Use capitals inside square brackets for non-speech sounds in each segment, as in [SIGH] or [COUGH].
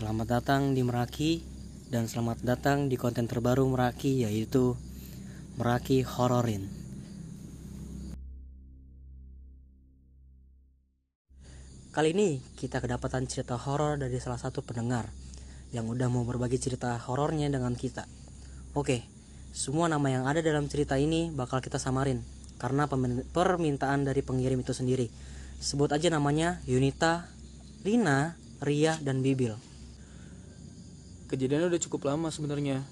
Selamat datang di Meraki dan selamat datang di konten terbaru Meraki yaitu Meraki Hororin. Kali ini kita kedapatan cerita horor dari salah satu pendengar yang udah mau berbagi cerita horornya dengan kita. Oke, semua nama yang ada dalam cerita ini bakal kita samarin karena permintaan dari pengirim itu sendiri. Sebut aja namanya Yunita, Rina, Ria, dan Bibil. Kejadiannya udah cukup lama sebenarnya.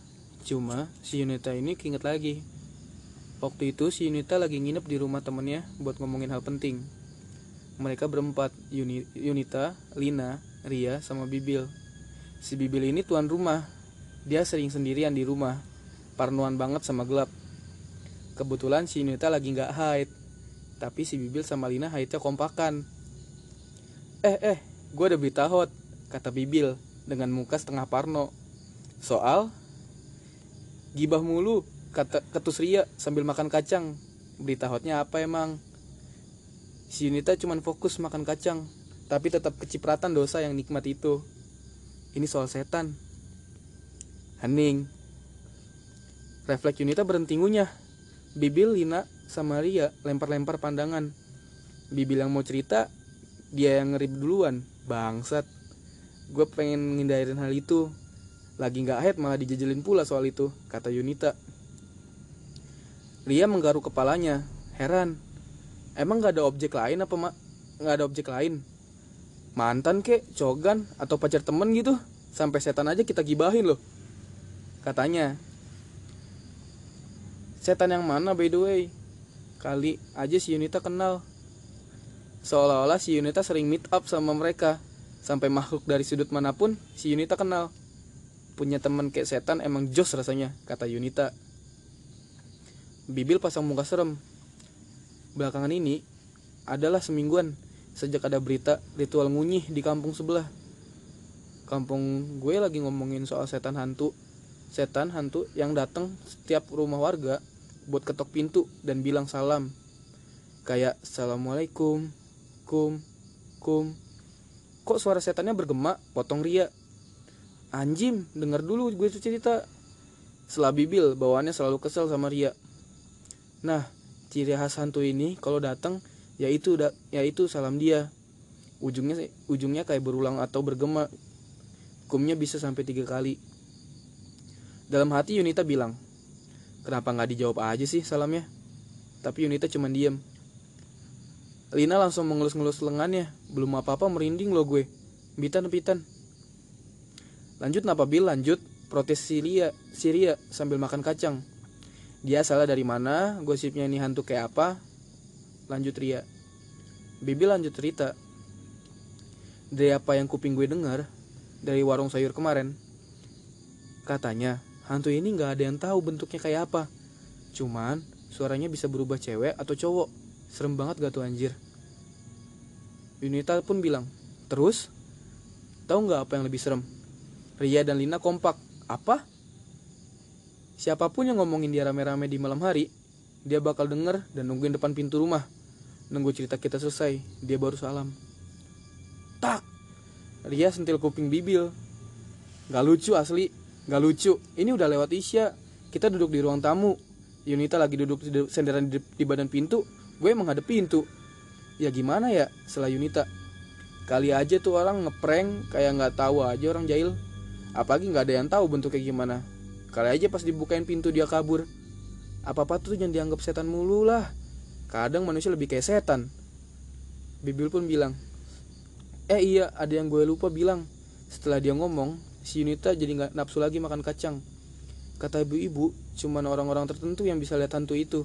Cuma si Yunita ini keinget lagi. Waktu itu si Yunita lagi nginep di rumah temennya buat ngomongin hal penting. Mereka berempat, Yuni, Yunita, Lina, Ria, sama Bibil. Si Bibil ini tuan rumah. Dia sering sendirian di rumah. Parnoan banget sama gelap. Kebetulan si Yunita lagi nggak haid. Tapi si Bibil sama Lina haidnya kompakan. Eh eh, gue ada berita hot, kata Bibil dengan muka setengah parno. Soal gibah mulu, kata ketus Ria sambil makan kacang. Berita hotnya apa emang? Si Yunita cuman fokus makan kacang, tapi tetap kecipratan dosa yang nikmat itu. Ini soal setan. Hening. Refleks Yunita berhenti ngunyah. Bibil, Lina, sama Ria lempar-lempar pandangan. Bibil yang mau cerita, dia yang ngerib duluan. Bangsat. Gue pengen ngindarin hal itu. Lagi nggak head malah dijajalin pula soal itu, kata Yunita. Ria menggaruk kepalanya, heran. Emang gak ada objek lain apa mak? Gak ada objek lain? Mantan kek, cogan, atau pacar temen gitu? Sampai setan aja kita gibahin loh. Katanya. Setan yang mana by the way? Kali aja si Yunita kenal. Seolah-olah si Yunita sering meet up sama mereka. Sampai makhluk dari sudut mana pun si Yunita kenal. Punya temen kayak setan emang jos rasanya, kata Yunita. Bibil pasang muka serem. Belakangan ini adalah semingguan sejak ada berita ritual ngunyih di kampung sebelah. Kampung gue lagi ngomongin soal setan hantu. Setan hantu yang datang setiap rumah warga buat ketok pintu dan bilang salam. Kayak assalamualaikum, kum, kum. Kok suara setannya bergema? Potong Ria. Anjim, denger dulu gue tuh cerita. Setelah Bibil, bawaannya selalu kesel sama Ria. Nah, ciri khas hantu ini kalau datang yaitu yaitu salam dia. Ujungnya ujungnya kayak berulang atau bergema. Kumnya bisa sampai tiga kali. Dalam hati Yunita bilang, kenapa nggak dijawab aja sih salamnya? Tapi Yunita cuma diem. Lina langsung mengelus-ngelus lengannya. Belum apa-apa merinding loh gue. Bitan. Lanjut napa Bil, lanjut. Protes Syria, Syria sambil makan kacang. Dia salah dari mana, gosipnya ini hantu kayak apa. Lanjut Ria. Bibi lanjut cerita. Dari apa yang kuping gue dengar, dari warung sayur kemarin. Katanya, hantu ini gak ada yang tahu bentuknya kayak apa. Cuman, suaranya bisa berubah cewek atau cowok. Serem banget gak tuh anjir? Yunita pun bilang, terus? Tahu nggak apa yang lebih serem? Ria dan Lina kompak. Apa? Siapa pun yang ngomongin dia rame-rame di malam hari, dia bakal denger dan nungguin depan pintu rumah. Nunggu cerita kita selesai, dia baru salam. Tak! Ria sentil kuping Bibil. Gak lucu asli, gak lucu. Ini udah lewat Isya. Kita duduk di ruang tamu. Yunita lagi duduk senderan di badan pintu. Gue menghadap pintu. Ya gimana ya, setelah Yunita. Kali aja tuh orang ngeprank kayak nggak tahu aja orang jahil. Apalagi nggak ada yang tahu bentuknya gimana. Kali aja pas dibukain pintu dia kabur. Apa-apa tuh jangan dianggap setan mulu lah. Kadang manusia lebih kayak setan. Bibil pun bilang, Eh iya, ada yang gue lupa bilang. Setelah dia ngomong, si Yunita jadi nggak nafsu lagi makan kacang. Kata ibu-ibu, cuman orang-orang tertentu yang bisa lihat hantu itu.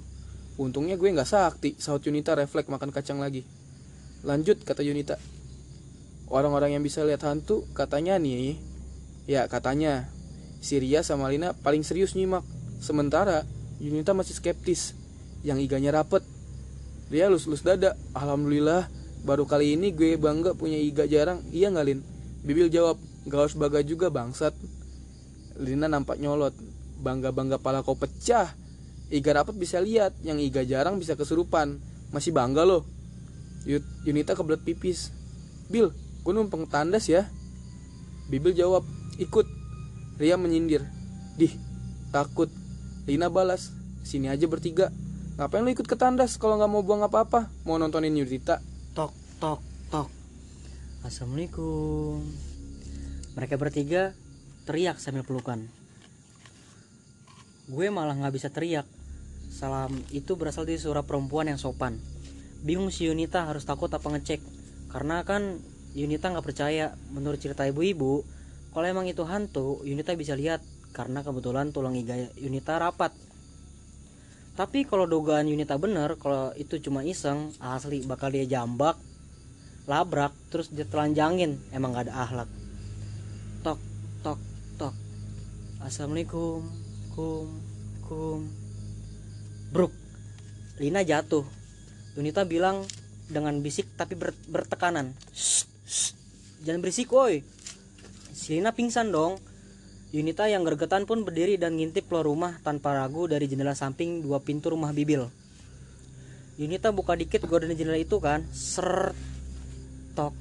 Untungnya gue nggak sakti, saut Yunita refleks makan kacang lagi. Lanjut, kata Yunita. Orang-orang yang bisa lihat hantu, katanya nih, ya katanya, Syria sama Lina paling serius nyimak. Sementara, Yunita masih skeptis, yang iganya rapet. Dia lus-lus dada, Alhamdulillah, baru kali ini gue bangga punya iga jarang, iya nggak Lin? Bibil jawab, gak harus bangga juga bangsat. Lina nampak nyolot, bangga-bangga pala kau pecah. Iga rapat bisa lihat, yang iga jarang bisa kesurupan. Masih bangga loh. Yunita kebelet pipis. Bil, gue numpang tandas ya. Bibil jawab, ikut. Ria menyindir, dih, takut. Lina balas, sini aja bertiga. Ngapain lu ikut ke tandas kalau nggak mau buang apa-apa? Mau nontonin Yudita? Tok, tok, tok. Assalamualaikum. Mereka bertiga teriak sambil pelukan. Gue malah nggak bisa teriak. Salam itu berasal dari suara perempuan yang sopan. Bingung si Yunita harus takut apa ngecek. Karena kan Yunita nggak percaya. Menurut cerita ibu-ibu, kalau emang itu hantu, Yunita bisa lihat. Karena kebetulan tulang iga Yunita rapat. Tapi kalau dugaan Yunita bener, kalau itu cuma iseng, asli bakal dia jambak, labrak, terus dia telanjangin. Emang gak ada ahlak. Tok, tok, tok. Assalamualaikum, kum, kum. Bruk. Lina jatuh. Yunita bilang dengan bisik tapi ber- bertekanan. "Shh, shh, jangan berisik, woi. Si Lina pingsan dong. Yunita yang gergetan pun berdiri dan ngintip keluar rumah tanpa ragu dari jendela samping dua pintu rumah Bibil. Yunita buka dikit gorden jendela itu kan, ser, tok,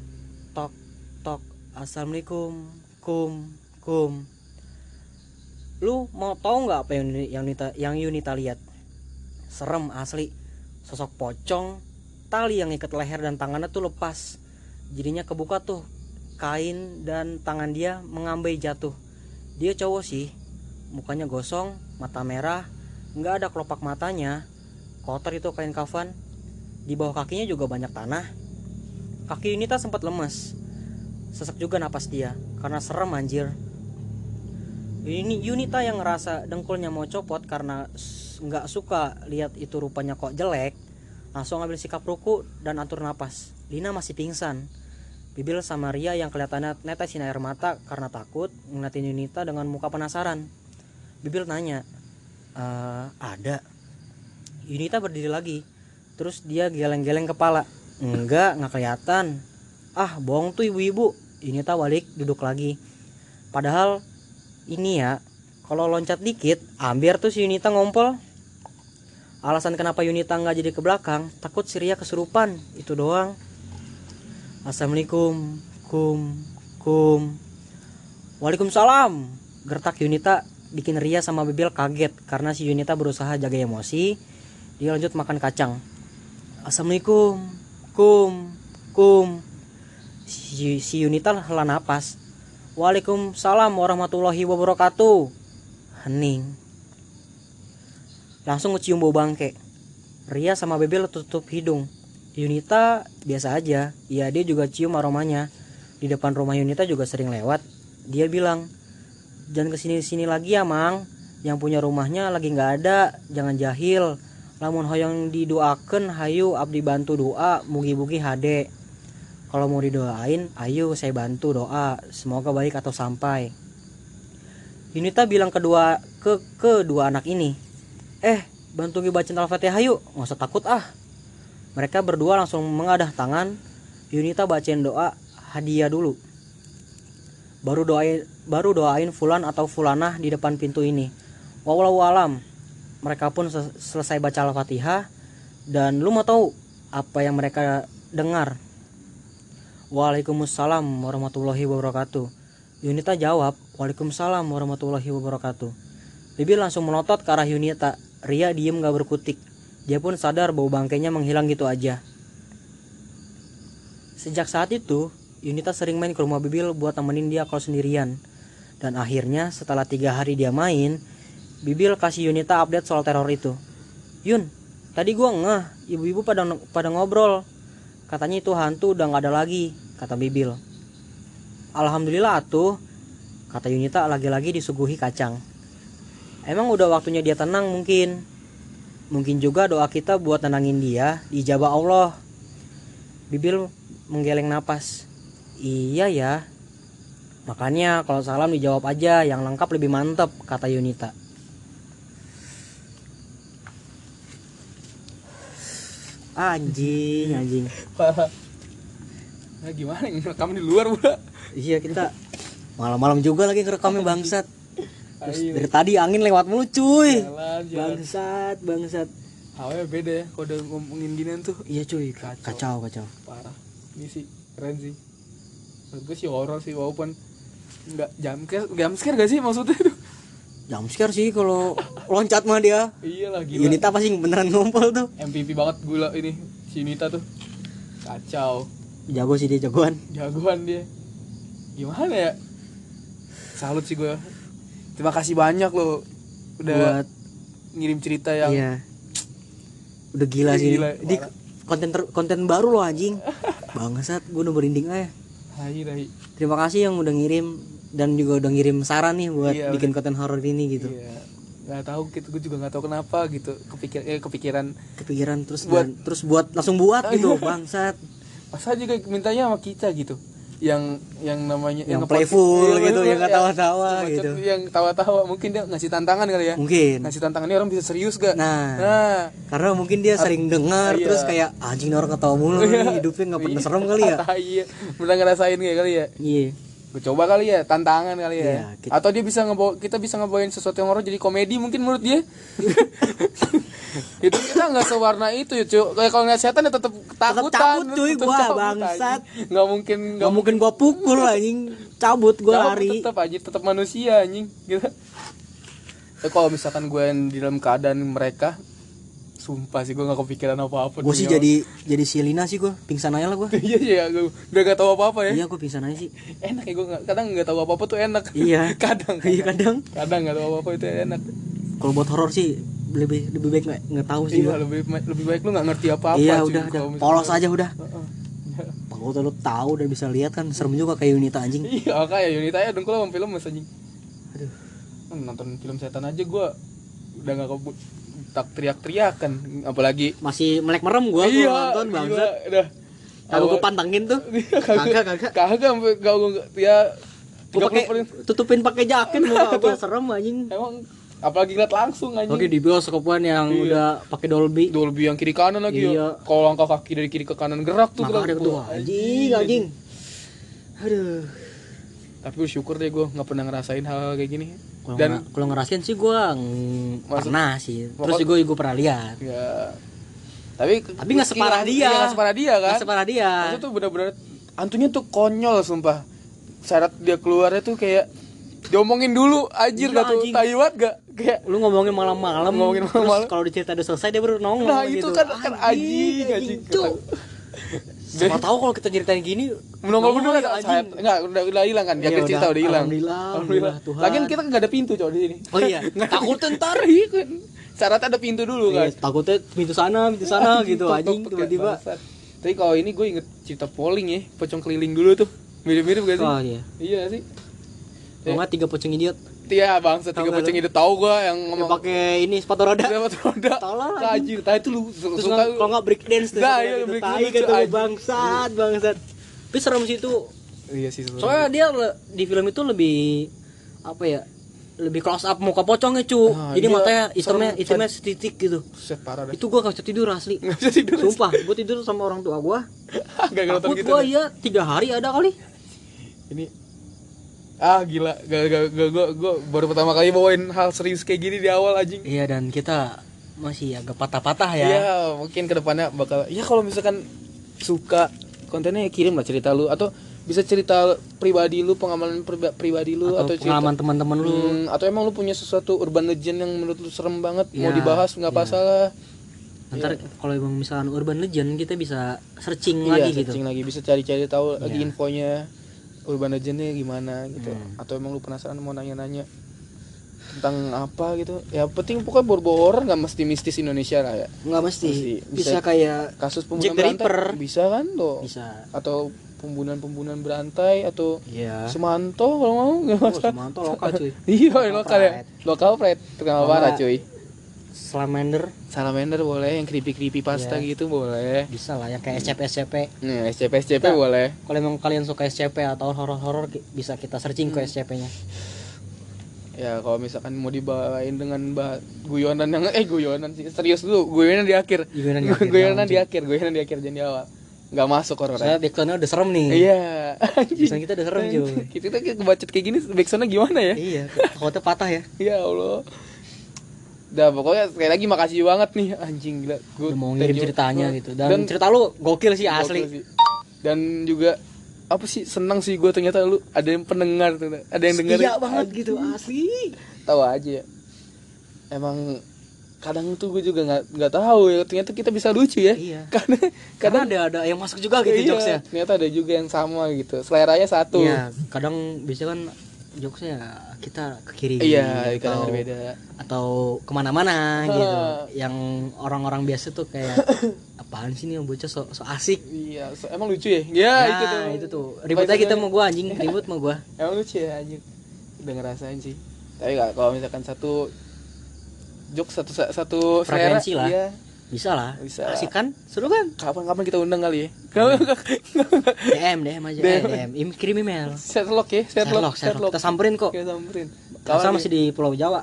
tok, tok. Assalamualaikum, kum, kum. Lu mau tahu nggak apa yang yang Yunita yang Yunita lihat? Serem asli. Sosok pocong, tali yang ikat leher dan tangannya tuh lepas. Jadinya kebuka tuh kain dan tangan dia mengambai jatuh. Dia cowok sih, mukanya gosong, mata merah, nggak ada kelopak matanya, kotor itu kain kafan. Di bawah kakinya juga banyak tanah. Kaki Yunita sempat lemes. Sesak juga napas dia, karena serem anjir. Ini Yunita yang ngerasa dengkulnya mau copot karena nggak suka lihat itu rupanya kok jelek, langsung ambil sikap ruku dan atur napas. Lina masih pingsan. Bibil sama Ria yang kelihatannya netesin air mata karena takut ngeliatin Yunita dengan muka penasaran. Bibil nanya, "Eh, ada. Yunita berdiri lagi. Terus dia geleng-geleng kepala. Enggak, nggak kelihatan. Ah, bohong tuh ibu-ibu. Yunita balik duduk lagi. Padahal ini ya, kalau loncat dikit, ambiar tuh si Yunita ngompol. Alasan kenapa Yunita nggak jadi ke belakang, takut si Ria kesurupan. Itu doang. Assalamualaikum, kum, kum. Waalaikumsalam. Gertak Yunita bikin Ria sama Bibil kaget karena si Yunita berusaha jaga emosi. Dia lanjut makan kacang. Assalamualaikum, kum, kum. Si, si Yunita hela napas. Waalaikumsalam warahmatullahi wabarakatuh. Hening. Langsung ngecium bau bangke. Ria sama Bibil tutup hidung. Yunita biasa aja. Ya dia juga cium aromanya. Di depan rumah Yunita juga sering lewat. Dia bilang, jangan ke sini-sini lagi ya mang. Yang punya rumahnya lagi nggak ada. Jangan jahil. Lamun hoyong didoakan, hayu abdi bantu doa. Mugi-mugi hade. Kalau mau didoain, ayo saya bantu doa. Semoga baik atau sampai. Yunita bilang kedua ke kedua anak ini, eh bantu bacain al-fatihah yuk, nggak usah takut ah. Mereka berdua langsung mengadah tangan. Yunita bacain doa hadiah dulu. Baru doain baru doain fulan atau fulanah di depan pintu ini. Wallahu alam. Mereka pun sel- selesai baca al-fatihah dan lu mau tahu apa yang mereka dengar? Waalaikumsalam warahmatullahi wabarakatuh. Yunita jawab, Waalaikumsalam warahmatullahi wabarakatuh. Bibi langsung melotot ke arah Yunita. Ria diem gak berkutik. Dia pun sadar bau bangkainya menghilang gitu aja. Sejak saat itu, Yunita sering main ke rumah Bibil buat temenin dia kalau sendirian. Dan akhirnya setelah tiga hari dia main, Bibil kasih Yunita update soal teror itu. Yun, tadi gua ngeh, ibu-ibu pada pada ngobrol. Katanya itu hantu udah nggak ada lagi, kata Bibil. Alhamdulillah atuh, kata Yunita lagi-lagi disuguhi kacang. Emang udah waktunya dia tenang mungkin. Mungkin juga doa kita buat tenangin dia dijabah Allah. Bibil menggeleng napas. Iya ya. Makanya kalau salam dijawab aja yang lengkap lebih mantep kata Yunita. Anjing, anjing. Nah, [LAUGHS] gimana ini rekam di luar pula? Iya kita malam-malam juga lagi ngerekamnya bangsat. Terus Ayo. dari tadi angin lewat mulu cuy. Jalan, jalan. Bangsat, bangsat. Awalnya beda ya, kalau udah ngomongin ginian tuh Iya cuy, kacau kacau. parah. Ini sih keren sih. Menurut gue sih horor sih walaupun Enggak jam jam scare gak sih maksudnya itu? Jam scare sih kalau loncat mah dia Iya lah gila. Yunita pasti beneran ngumpul tuh MVP banget gula ini si Nita tuh. Kacau. jago sih dia jagoan Jagoan dia. Gimana ya? Salut sih gue. Terima kasih banyak loh udah buat ngirim cerita yang iya udah gila sih Gila, ini. Di konten ter- konten baru loh anjing bangsat gue udah merinding aja Hai, hai. terima kasih yang udah ngirim dan juga udah ngirim saran nih buat Iya, bikin konten horor ini gitu. Iya. Gak tahu gitu, gue juga gak tahu kenapa gitu. Kepikir eh, kepikiran kepikiran terus Buat- dan- terus buat langsung buat gitu [LAUGHS] bangsat. Masa juga mintanya sama kita gitu. Yang yang namanya Yang nge-podcast- playful Iya, gitu, iya, yang nggak iya. tawa-tawa gitu. yang tawa-tawa mungkin dia ngasih tantangan kali ya. Mungkin. Ngasih tantangan ini orang bisa serius gak Nah. nah. karena mungkin dia sering dengar Iya. terus kayak anjing nih orang ketawa mulu [LAUGHS] nih hidupnya nggak pernah serem kali ya. [LAUGHS] Iya. Pernah ngerasain kayak kali ya? Iya gue coba kali ya tantangan kali ya. Iya, kita- atau dia bisa ngebawa kita bisa ngebawain sesuatu yang horor jadi komedi mungkin menurut dia. [LAUGHS] Itu kita nggak sewarna itu ya cuy kayak kalau nggak setan ya tetap ketakutan. cabut, cuy, tetep gua, cabut, bangsat. nggak mungkin nggak mungkin gua pukul anjing. Cabut gua lari. tetap aja tetap manusia anjing. Gitu. Ya, kalau misalkan gue yang di dalam keadaan mereka sumpah sih gue nggak kepikiran apa apa gue sih jadi jadi si Lina sih gue pingsan aja lah gue [LAUGHS] iya iya gue udah gak tahu apa apa ya. Iya gue pingsan aja sih. Enak ya gue kadang nggak tahu apa apa tuh enak. Iya. [LAUGHS] Kadang iya kadang. kadang. Nggak tahu apa apa itu enak. Kalau buat horor sih lebih lebih baik nggak nggak tahu sih iya gua. lebih lebih baik lu nggak ngerti apa apa iya udah udah. polos aja udah. Heeh. kalau tuh lu tahu dan bisa lihat kan serem juga kayak Unita anjing. [LAUGHS] Iya kayak Yunita ya dengkul sama film mas anjing. Aduh. Nonton film setan aja gue udah nggak kebut tak teriak-teriakan. Apalagi masih melek merem gua kalau nonton gila, bangsat. udah. Awal- gua pantangin tuh. [LAUGHS] Kagak kagak kagak. kagak sampai gak gua ya gua pakai 30%. tutupin pakai jaket gua [LAUGHS] serem anjing. Emang apalagi ngeliat langsung anjing. Oke di bioskopan yang udah pakai Dolby. Dolby yang kiri kanan lagi Iya. ya kalau langkah kaki dari kiri ke kanan gerak tuh gerak. tuh anjing. anjing. Aduh tapi bersyukur deh gue nggak pernah ngerasain hal, -hal kayak gini. Kalau dan kalau ngerasain sih Maksud- pernah sih. Terus gue gue pernah lihat. Ya tapi tapi nggak separah dia. Iya, nggak separah dia kan? Nggak separah dia. Maksudnya tuh bener-bener hantunya tuh konyol sumpah. Syarat dia keluarnya tuh kayak diomongin dulu anjir Iya, gak tuh anjing. taiwat gak kayak lu ngomongin malam-malam. Ngomongin malam-malam. kalau dicerita udah selesai dia baru nongol nah gitu. itu kan kan anjing anjing Cuk. Siapa tahu kalau kita ceritain gini nongol bener ya, kan anjing. sayap enggak udah udah hilang kan? Dia Iya, cerita udah. hilang. Alhamdulillah, alhamdulillah, Tuhan. lagian kita nggak ada pintu coy di sini. Oh iya. [LAUGHS] Takut ntar. [LAUGHS] Iya. Kan. syaratnya ada pintu dulu kan? Iya, takutnya pintu sana pintu sana [LAUGHS] gitu anjing tiba-tiba. tapi kalau ini gue inget cerita polling ya pocong keliling dulu tuh. Mirip-mirip gak sih? Oh iya. Iya sih. Kalau nggak tiga pocong idiot Iya bangsa tiga nggak pocong itu tahu gue yang ngomong pakai ini sepatu roda. Dapat roda. Tolol, anjing. Anjir, tadi itu lu terus suka kalau nggak break dance tuh Nah, iya, gitu, break tai gitu bangsat bangsat. Tapi serem sih itu. Iya sih soalnya dia di film itu lebih apa ya lebih close up muka pocongnya cu. Nah, jadi iya, matanya hitamnya hitamnya setitik gitu. Set parah dah. itu gua gak bisa tidur asli. Bisa tidur. sumpah gua tidur sama orang tua gua. [LAUGHS] Gak takut gitu. gua deh. ya tiga hari ada kali. Ini ah gila. Gak gak gak gua gua baru pertama kali bawain hal serius kayak gini di awal anjing. iya dan kita masih agak patah-patah ya. Iya, mungkin ke depannya bakal ya kalau misalkan suka kontennya ya kirim lah cerita lu. Atau bisa cerita pribadi lu pengalaman priba- pribadi lu atau, atau, cerita pengalaman teman-teman lu. Hmm, atau emang lu punya sesuatu urban legend yang menurut lu serem banget mau Ya, dibahas nggak ya. masalah. Ntar kalau emang misalkan urban legend kita bisa searching iya lagi gitu. searching lagi bisa cari-cari tahu lagi Iya. infonya urban legendnya gimana gitu. Hmm. atau emang lu penasaran mau nanya-nanya tentang apa gitu. Ya penting pokoknya berbau horor nggak mesti mistis Indonesia lah ya. Nggak mesti. Mesti. bisa, Bisa- kayak kasus pembunuhan berantai. Ripper. bisa kan tuh bisa. Atau pembunuhan-pembunuhan berantai atau iya. Semanto kalau mau nggak oh, masalah. Semanto lokal cuy. [LAUGHS] Iya lokal ya. Lokal pride. Terkenal parah cuy Salamander. Salamander boleh yang creepy creepy pasta Iya. gitu boleh. Bisa lah yang kayak SCP SCP nih SCP SCP Kita- boleh. kalau emang kalian suka SCP atau horor-horor ki- bisa kita searching Hmm. ke SCP-nya ya kalau misalkan mau dibawain dengan bah guyonan yang eh guyonan sih. Serius dulu guyonan di akhir. Guyonan di akhir, [LAUGHS] guyonan di akhir guyonan di akhir jangan di awal. Nggak masuk horor soalnya backsoundnya udah serem nih. Iya. [LAUGHS] Backsound kita udah serem cuy. Kita kita kebacet kayak gini backsoundnya gimana ya? Iya takutnya patah ya. Ya allah Udah pokoknya sekali lagi makasih banget nih. Anjing gila. Udah mau ngirim ceritanya Gua- gitu. Dan, cerita lu gokil sih gokil asli sih. dan juga apa sih senang sih gue ternyata lu ada yang pendengar tuh ada yang dengar Iya banget gitu asli. tahu aja ya. emang kadang tuh gue juga nggak nggak tahu ya. Ternyata kita bisa lucu ya. Iya. [LAUGHS] karena Kadang ada ada yang masuk juga gitu iya, jokesnya. ternyata ada juga yang sama gitu. Seleranya satu. Iya, kadang bisa kan jokesnya kita ke kiri iya atau, kadang berbeda atau ke mana-mana gitu. Yang orang-orang biasa tuh kayak [LAUGHS] apaan sih nih yang bocah so, so asik. iya so- emang lucu ya ya Nah, itu tuh itu tuh. Ributnya kita mau gua anjing, ribut mau gua. [LAUGHS] emang lucu ya anjing udah ngerasain sih tapi kalau misalkan satu jok satu satu selera, Frekuensi lah. iya. Bisa lah. Bisa. Asik kan? Seru kan? kapan-kapan kita undang kali ya DM, DM aja, DM, Im- kirim email. Sherlock ya Sherlock, Sherlock. Kita samperin kok. kita samperin [LAUGHS] Asal masih di Pulau Jawa.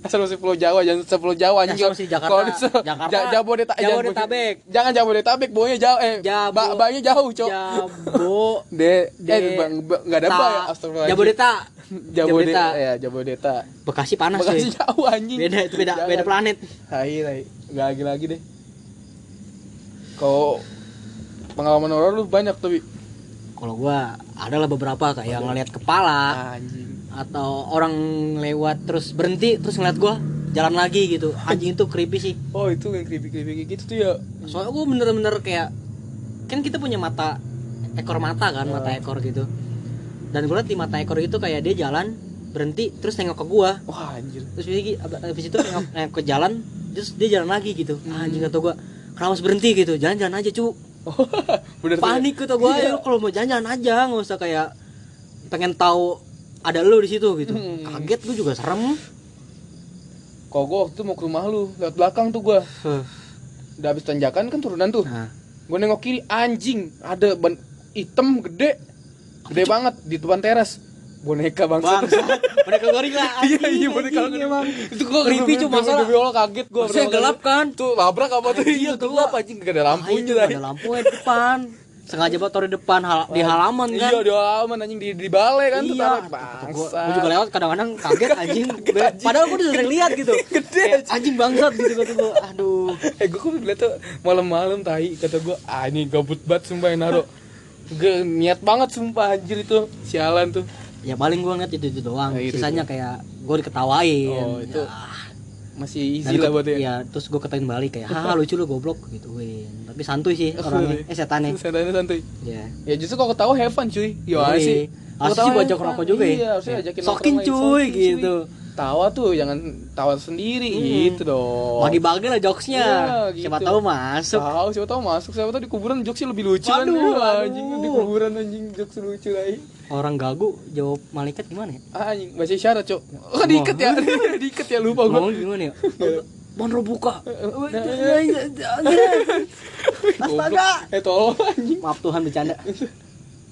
asal masih Pulau Jawa jangan se Pulau Jawa anjing Asal masih Jakarta. Kalau Jakarta. Ja- Jabodetabek Jabodetabek. jangan Jabodetabek bawahnya jauh eh Jabo- ba jauh cok Jabo de [LAUGHS] De- eh bang ba- nggak ada ba ya astagfirullahaladzim Jabodeta. Jabodeta ya Jabodeta Bekasi panas Bekasi jauh anjing Beda itu beda Jangan. beda planet. Hai, hai. Nggak lagi lagi deh. Kau pengalaman horor lu banyak tapi Kalau gua adalah beberapa kayak ngelihat kepala anjing. atau orang lewat terus berhenti terus ngeliat gua jalan lagi gitu. Anjing itu creepy sih. Oh, itu yang creepy-creepy kayak gitu tuh ya. Soalnya gua bener-bener kayak kan kita punya mata ekor mata kan, mata ekor gitu. Dan gua liat di mata ekor itu kayak dia jalan berhenti terus nengok ke gua. Wah, anjir. Terus habis habis itu nengok, nengok ke jalan terus dia jalan lagi gitu. Anjing kata gua kenapa harus berhenti gitu jalan-jalan aja cu [LAUGHS] Bener tuh ya. panik kata gue Iya. ya kalau mau jalan-jalan aja nggak usah kayak pengen tahu ada lu di situ gitu Hmm. kaget gue juga serem Kau gua waktu itu mau ke rumah lu, lewat belakang tuh gua. Udah habis tanjakan kan turunan tuh. nah Gua nengok kiri, anjing, ada ban hitam gede. Gede banget di depan teras. Boneka bangsa. bangsa mereka gorila [LAUGHS] Iya iya boneka emang Itu gua Creepy, demi- cuma masalah. demi Allah kaget gua. Pertama gelap kan Tuh labrak apa tuh? Iya gelap anjing gak ada lampunya tadi. ada lampu di depan sengaja buat taruh di depan hal- di halaman kan Iya di halaman anjing di di balai kan tuh iya Gua, bangsa. gua juga lewat kadang-kadang [LAUGHS] kaget anjing padahal gua udah sering lihat gitu [LAUGHS] Gede anjing bangsat gitu kata gua aduh Eh gua kok ngeliat tuh malam-malam tai kata gua ah ini gabut banget sumpah yang naruh. Gue niat banget sumpah anjir itu sialan tuh. ya paling gua ngeliat itu itu doang Nah, itu, sisanya kayak gua diketawain Oh, itu Ya. masih Dan easy lah buat ya. Iya, terus gue ketain balik kayak, haha lucu lu goblok gituin. Tapi santuy sih [LAUGHS] orangnya, eh setannya. [LAUGHS] Santai santai. Iya. Ya justru kalau ketawa have fun cuy. Iya. Gimana sih? Harusnya sih gua ajak rokok juga ya. Iya, harusnya Iya. ajakin Sokin, cuy, gitu. Tawa tuh jangan tawa sendiri gitu dong. Bagi-bagi lah jokesnya. Iya, Siapa gitu. tahu masuk. Tahu siapa tahu masuk siapa tahu di kuburan jokesnya lebih lucu kan. Waduh, Wah, aduh. anjing di kuburan anjing jokes lucu lagi. Orang gagu jawab malaikat gimana ya? Ah, anjing bahasa isyarat, Cok. Oh, diikat ya. [LAUGHS] diikat ya lupa gua. Ngomong gimana ya? Bonro buka. [LAUGHS] [LAUGHS] Astaga. Eh tolong anjing. Maaf Tuhan bercanda.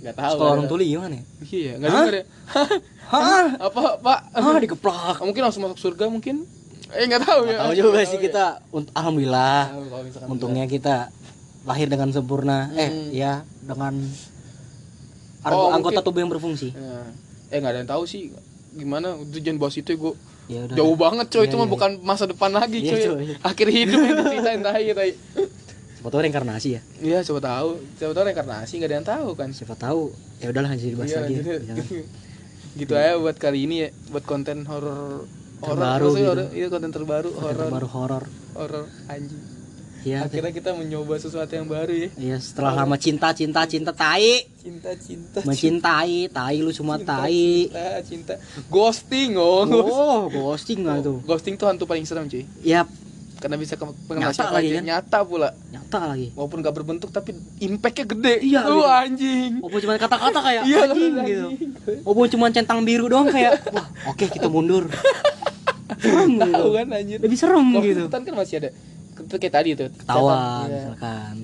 Enggak tahu. Sekolah orang tuli gimana ya? Iya, enggak denger ya. Hah? Apa, Pak? Ah, dikeplak. Mungkin langsung masuk surga mungkin. Eh enggak tahu ya. Tahu juga sih tahu ya. kita. Alhamdulillah. Tahu Untungnya kita lahir dengan sempurna. Eh, ya dengan Oh, anggota tubuh yang berfungsi. Ya. Eh nggak ada yang tahu sih gimana itu jangan bahas itu gue Ya udah. jauh banget coy Iya, itu mah iya. bukan masa depan lagi Iya, coy. coy. akhir hidup yang diceritain tai tai Siapa tahu reinkarnasi ya. iya siapa tahu siapa tahu reinkarnasi nggak ada yang tahu kan Siapa tahu ya udahlah lanjut dibahas Iya, lagi. gitu. Jangan. [LAUGHS] gitu aja buat kali ini ya buat konten horor Terbaru gitu. iya konten terbaru horor Baru horor. horor anjing Iya. akhirnya kita mencoba sesuatu yang baru ya Iya, setelah lama cinta, cinta, cinta tai. cinta cinta Mencintai, tai lu cuma tai. cinta cinta ghosting oh, Oh, ghosting lah itu. ghosting tuh hantu paling serem cuy Ya, karena bisa ke Nyata lagi kan? nyata pula nyata lagi. walaupun gak berbentuk tapi impactnya gede Iya, Lu gitu. anjing Walaupun cuma kata-kata kayak Iya, anjing anjing. gitu. Walaupun cuma centang biru doang kayak wah, oke kita mundur. Serem [LAUGHS] gitu. kan anjir Lebih serem kalau gitu. hutan kan masih ada Itu kayak tadi tuh Ketawa iya. misalkan.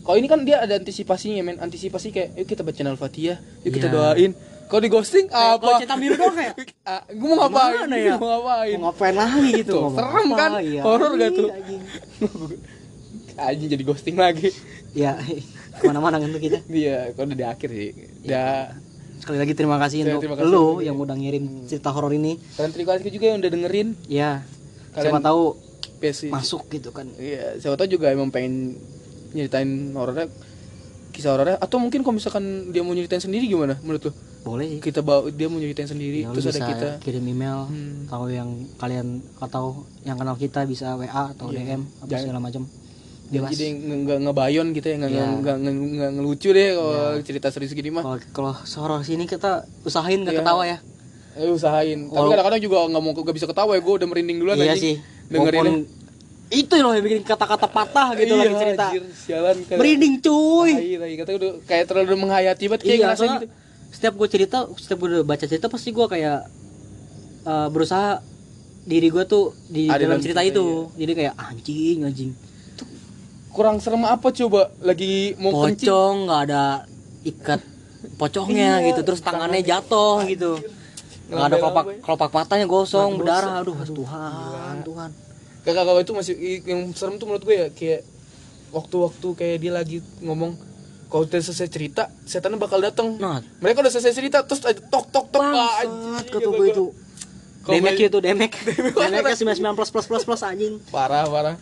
kalau ini kan dia ada antisipasinya men antisipasi kayak yuk kita baca al-fatihah yuk kita Iya. doain kalau di ghosting Kalau apa? centang biru doang kayak [LAUGHS] Ah, gue mau ngapain? Gimana ya? mau ngapain? Mau ngapain lagi gitu Tuh, serem apa, kan? iya. Horor gak tuh? Anjing. [LAUGHS] anjing jadi ghosting lagi. Ya ke mana-mana kan tuh kita. [LAUGHS] Dia kalau udah di akhir sih. Udah sekali lagi terima kasih Saya untuk terima kasih lo juga. yang udah ngirim cerita horor ini. Kalian terima kasih juga yang udah dengerin. Ya Kalian- siapa tahu masuk gitu kan. Iya, siapa tahu juga emang pengen nyeritain horornya kisah horornya atau mungkin kalau misalkan dia mau nyeritain sendiri gimana menurut lu? Boleh. Sih kita bawa dia mau nyeritain sendiri Ya, terus ada kita. kirim email. Hmm. atau yang kalian atau yang kenal kita bisa WA atau Iya. DM apa segala macam. Dia bebas. jadi nggak ngebayon gitu ya nggak Iya. nggak nggak nggak ngelucu deh kalau cerita serius gini mah. Kalau horor sini kita usahain gak Iya. ketawa ya. Eh, usahain. Tapi kadang-kadang juga nggak mau nggak bisa ketawa ya. Gue udah merinding duluan iya sih. Dengerin itu loh yang bikin kata-kata patah gitu lagi cerita. Iya, anjir, sialan kayak merinding cuy. Tai, tai. kata udah kayak terlalu menghayati banget kayak iya ngerasa gitu. setiap gue cerita setiap gue baca cerita pasti gue kayak eh, berusaha diri gue tuh di Ada dalam cerita, cerita, itu. jadi kayak anjing anjing. Kurang serem apa coba? Lagi mau pocong nggak ada ikat pocongnya Iya, gitu terus tangannya jatuh gitu. Nggak ada kelopak kelopak matanya gosong berdarah aduh Tuhan Tuhan kakak kakak itu masih yang serem tuh menurut gue ya kayak waktu-waktu kayak dia lagi ngomong kalau udah selesai cerita setannya bakal datang nah mereka udah selesai cerita terus ada tok tok tok ah, bangsat anjing, kata gue gua. itu. Kalau demek itu demek. [LAUGHS] Demeknya sembilan sembilan plus plus plus plus anjing. Parah parah.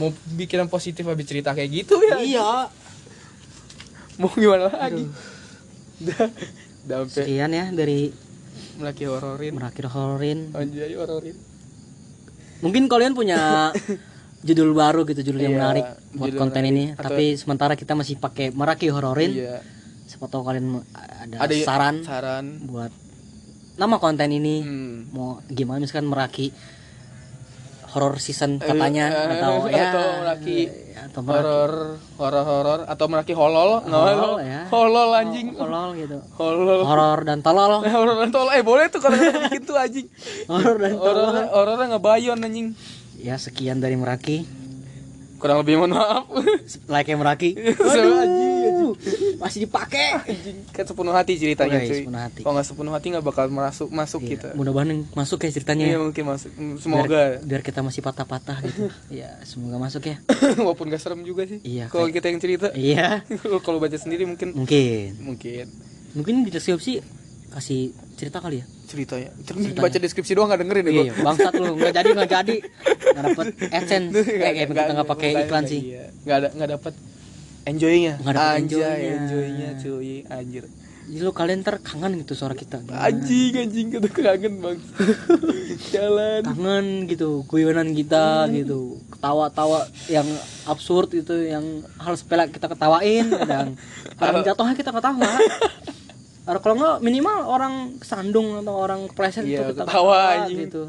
Mau bikin yang positif habis cerita kayak gitu ya iya. Mau gimana lagi? Udah udah sekian ya dari melaki hororin. Merakir hororin. Anjay hororin mungkin kalian punya [LAUGHS] judul baru gitu judul yang Iya, menarik buat konten menarik. ini. Atau- tapi sementara kita masih pakai meraki hororin. Iya. Siapa tahu kalian ada, ada saran saran. buat nama konten ini. Hmm. mau gimana misalkan meraki horror season katanya Eh, atau ya atau Meraki eh, atau meraki horor horor horor atau meraki holol. Nggak Holol, holol ya. holol anjing. Horror gitu. Holol. Horor dan tolol. [LAUGHS] Horor dan tolol. Eh boleh tuh kalau bikin [LAUGHS] tuh anjing. Horor dan tolol. horor horornya ngebayon anjing. Ya sekian dari meraki kurang lebih mohon maaf. Like yang meraki [LAUGHS] Anjing, Aduh, masih dipakai. Kan sepenuh hati ceritanya cuy. sepenuh hati. kalau nggak sepenuh hati nggak bakal masuk masuk Iya, kita. mudah-mudahan masuk ya ceritanya. Iya ya. mungkin masuk. Biar, semoga. biar kita masih patah-patah gitu. Ya semoga masuk ya. [COUGHS] Walaupun gak serem juga sih. Iya, kalau kayak- kita yang cerita. Iya. Kalau- baca sendiri mungkin. Mungkin. Mungkin. Mungkin di deskripsi kasih cerita kali ya? Ceritanya. terus baca deskripsi doang nggak dengerin ya iya bangsat lu. Nggak jadi nggak jadi. [LAUGHS] Nggak dapet adsense. Eh, eh, kita nggak pakai iklan sih. nggak ada nggak dapat enjoynya. Nggak Anjay, enjoy-nya. enjoynya cuy. Anjir. Jadi lu kalian ntar kangen gitu suara kita. Anjing anjing kata kangen bang. [LAUGHS] Jalan. Kangen gitu guyonan kita gitu. Ketawa-tawa yang absurd itu yang hal sepele kita ketawain dan orang [LAUGHS] jatuhnya kita ketawa. Atau kalau nggak minimal orang kesandung atau orang kepleset Iya, itu kita ketawa, anjing. gitu.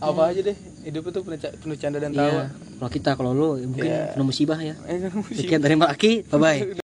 Apa aja deh hidup itu penuh, penuh canda dan tawa. iya kalau kita kalau lu mungkin Iya. penuh musibah ya. Eh, sekian dari Maki bye bye [LAUGHS]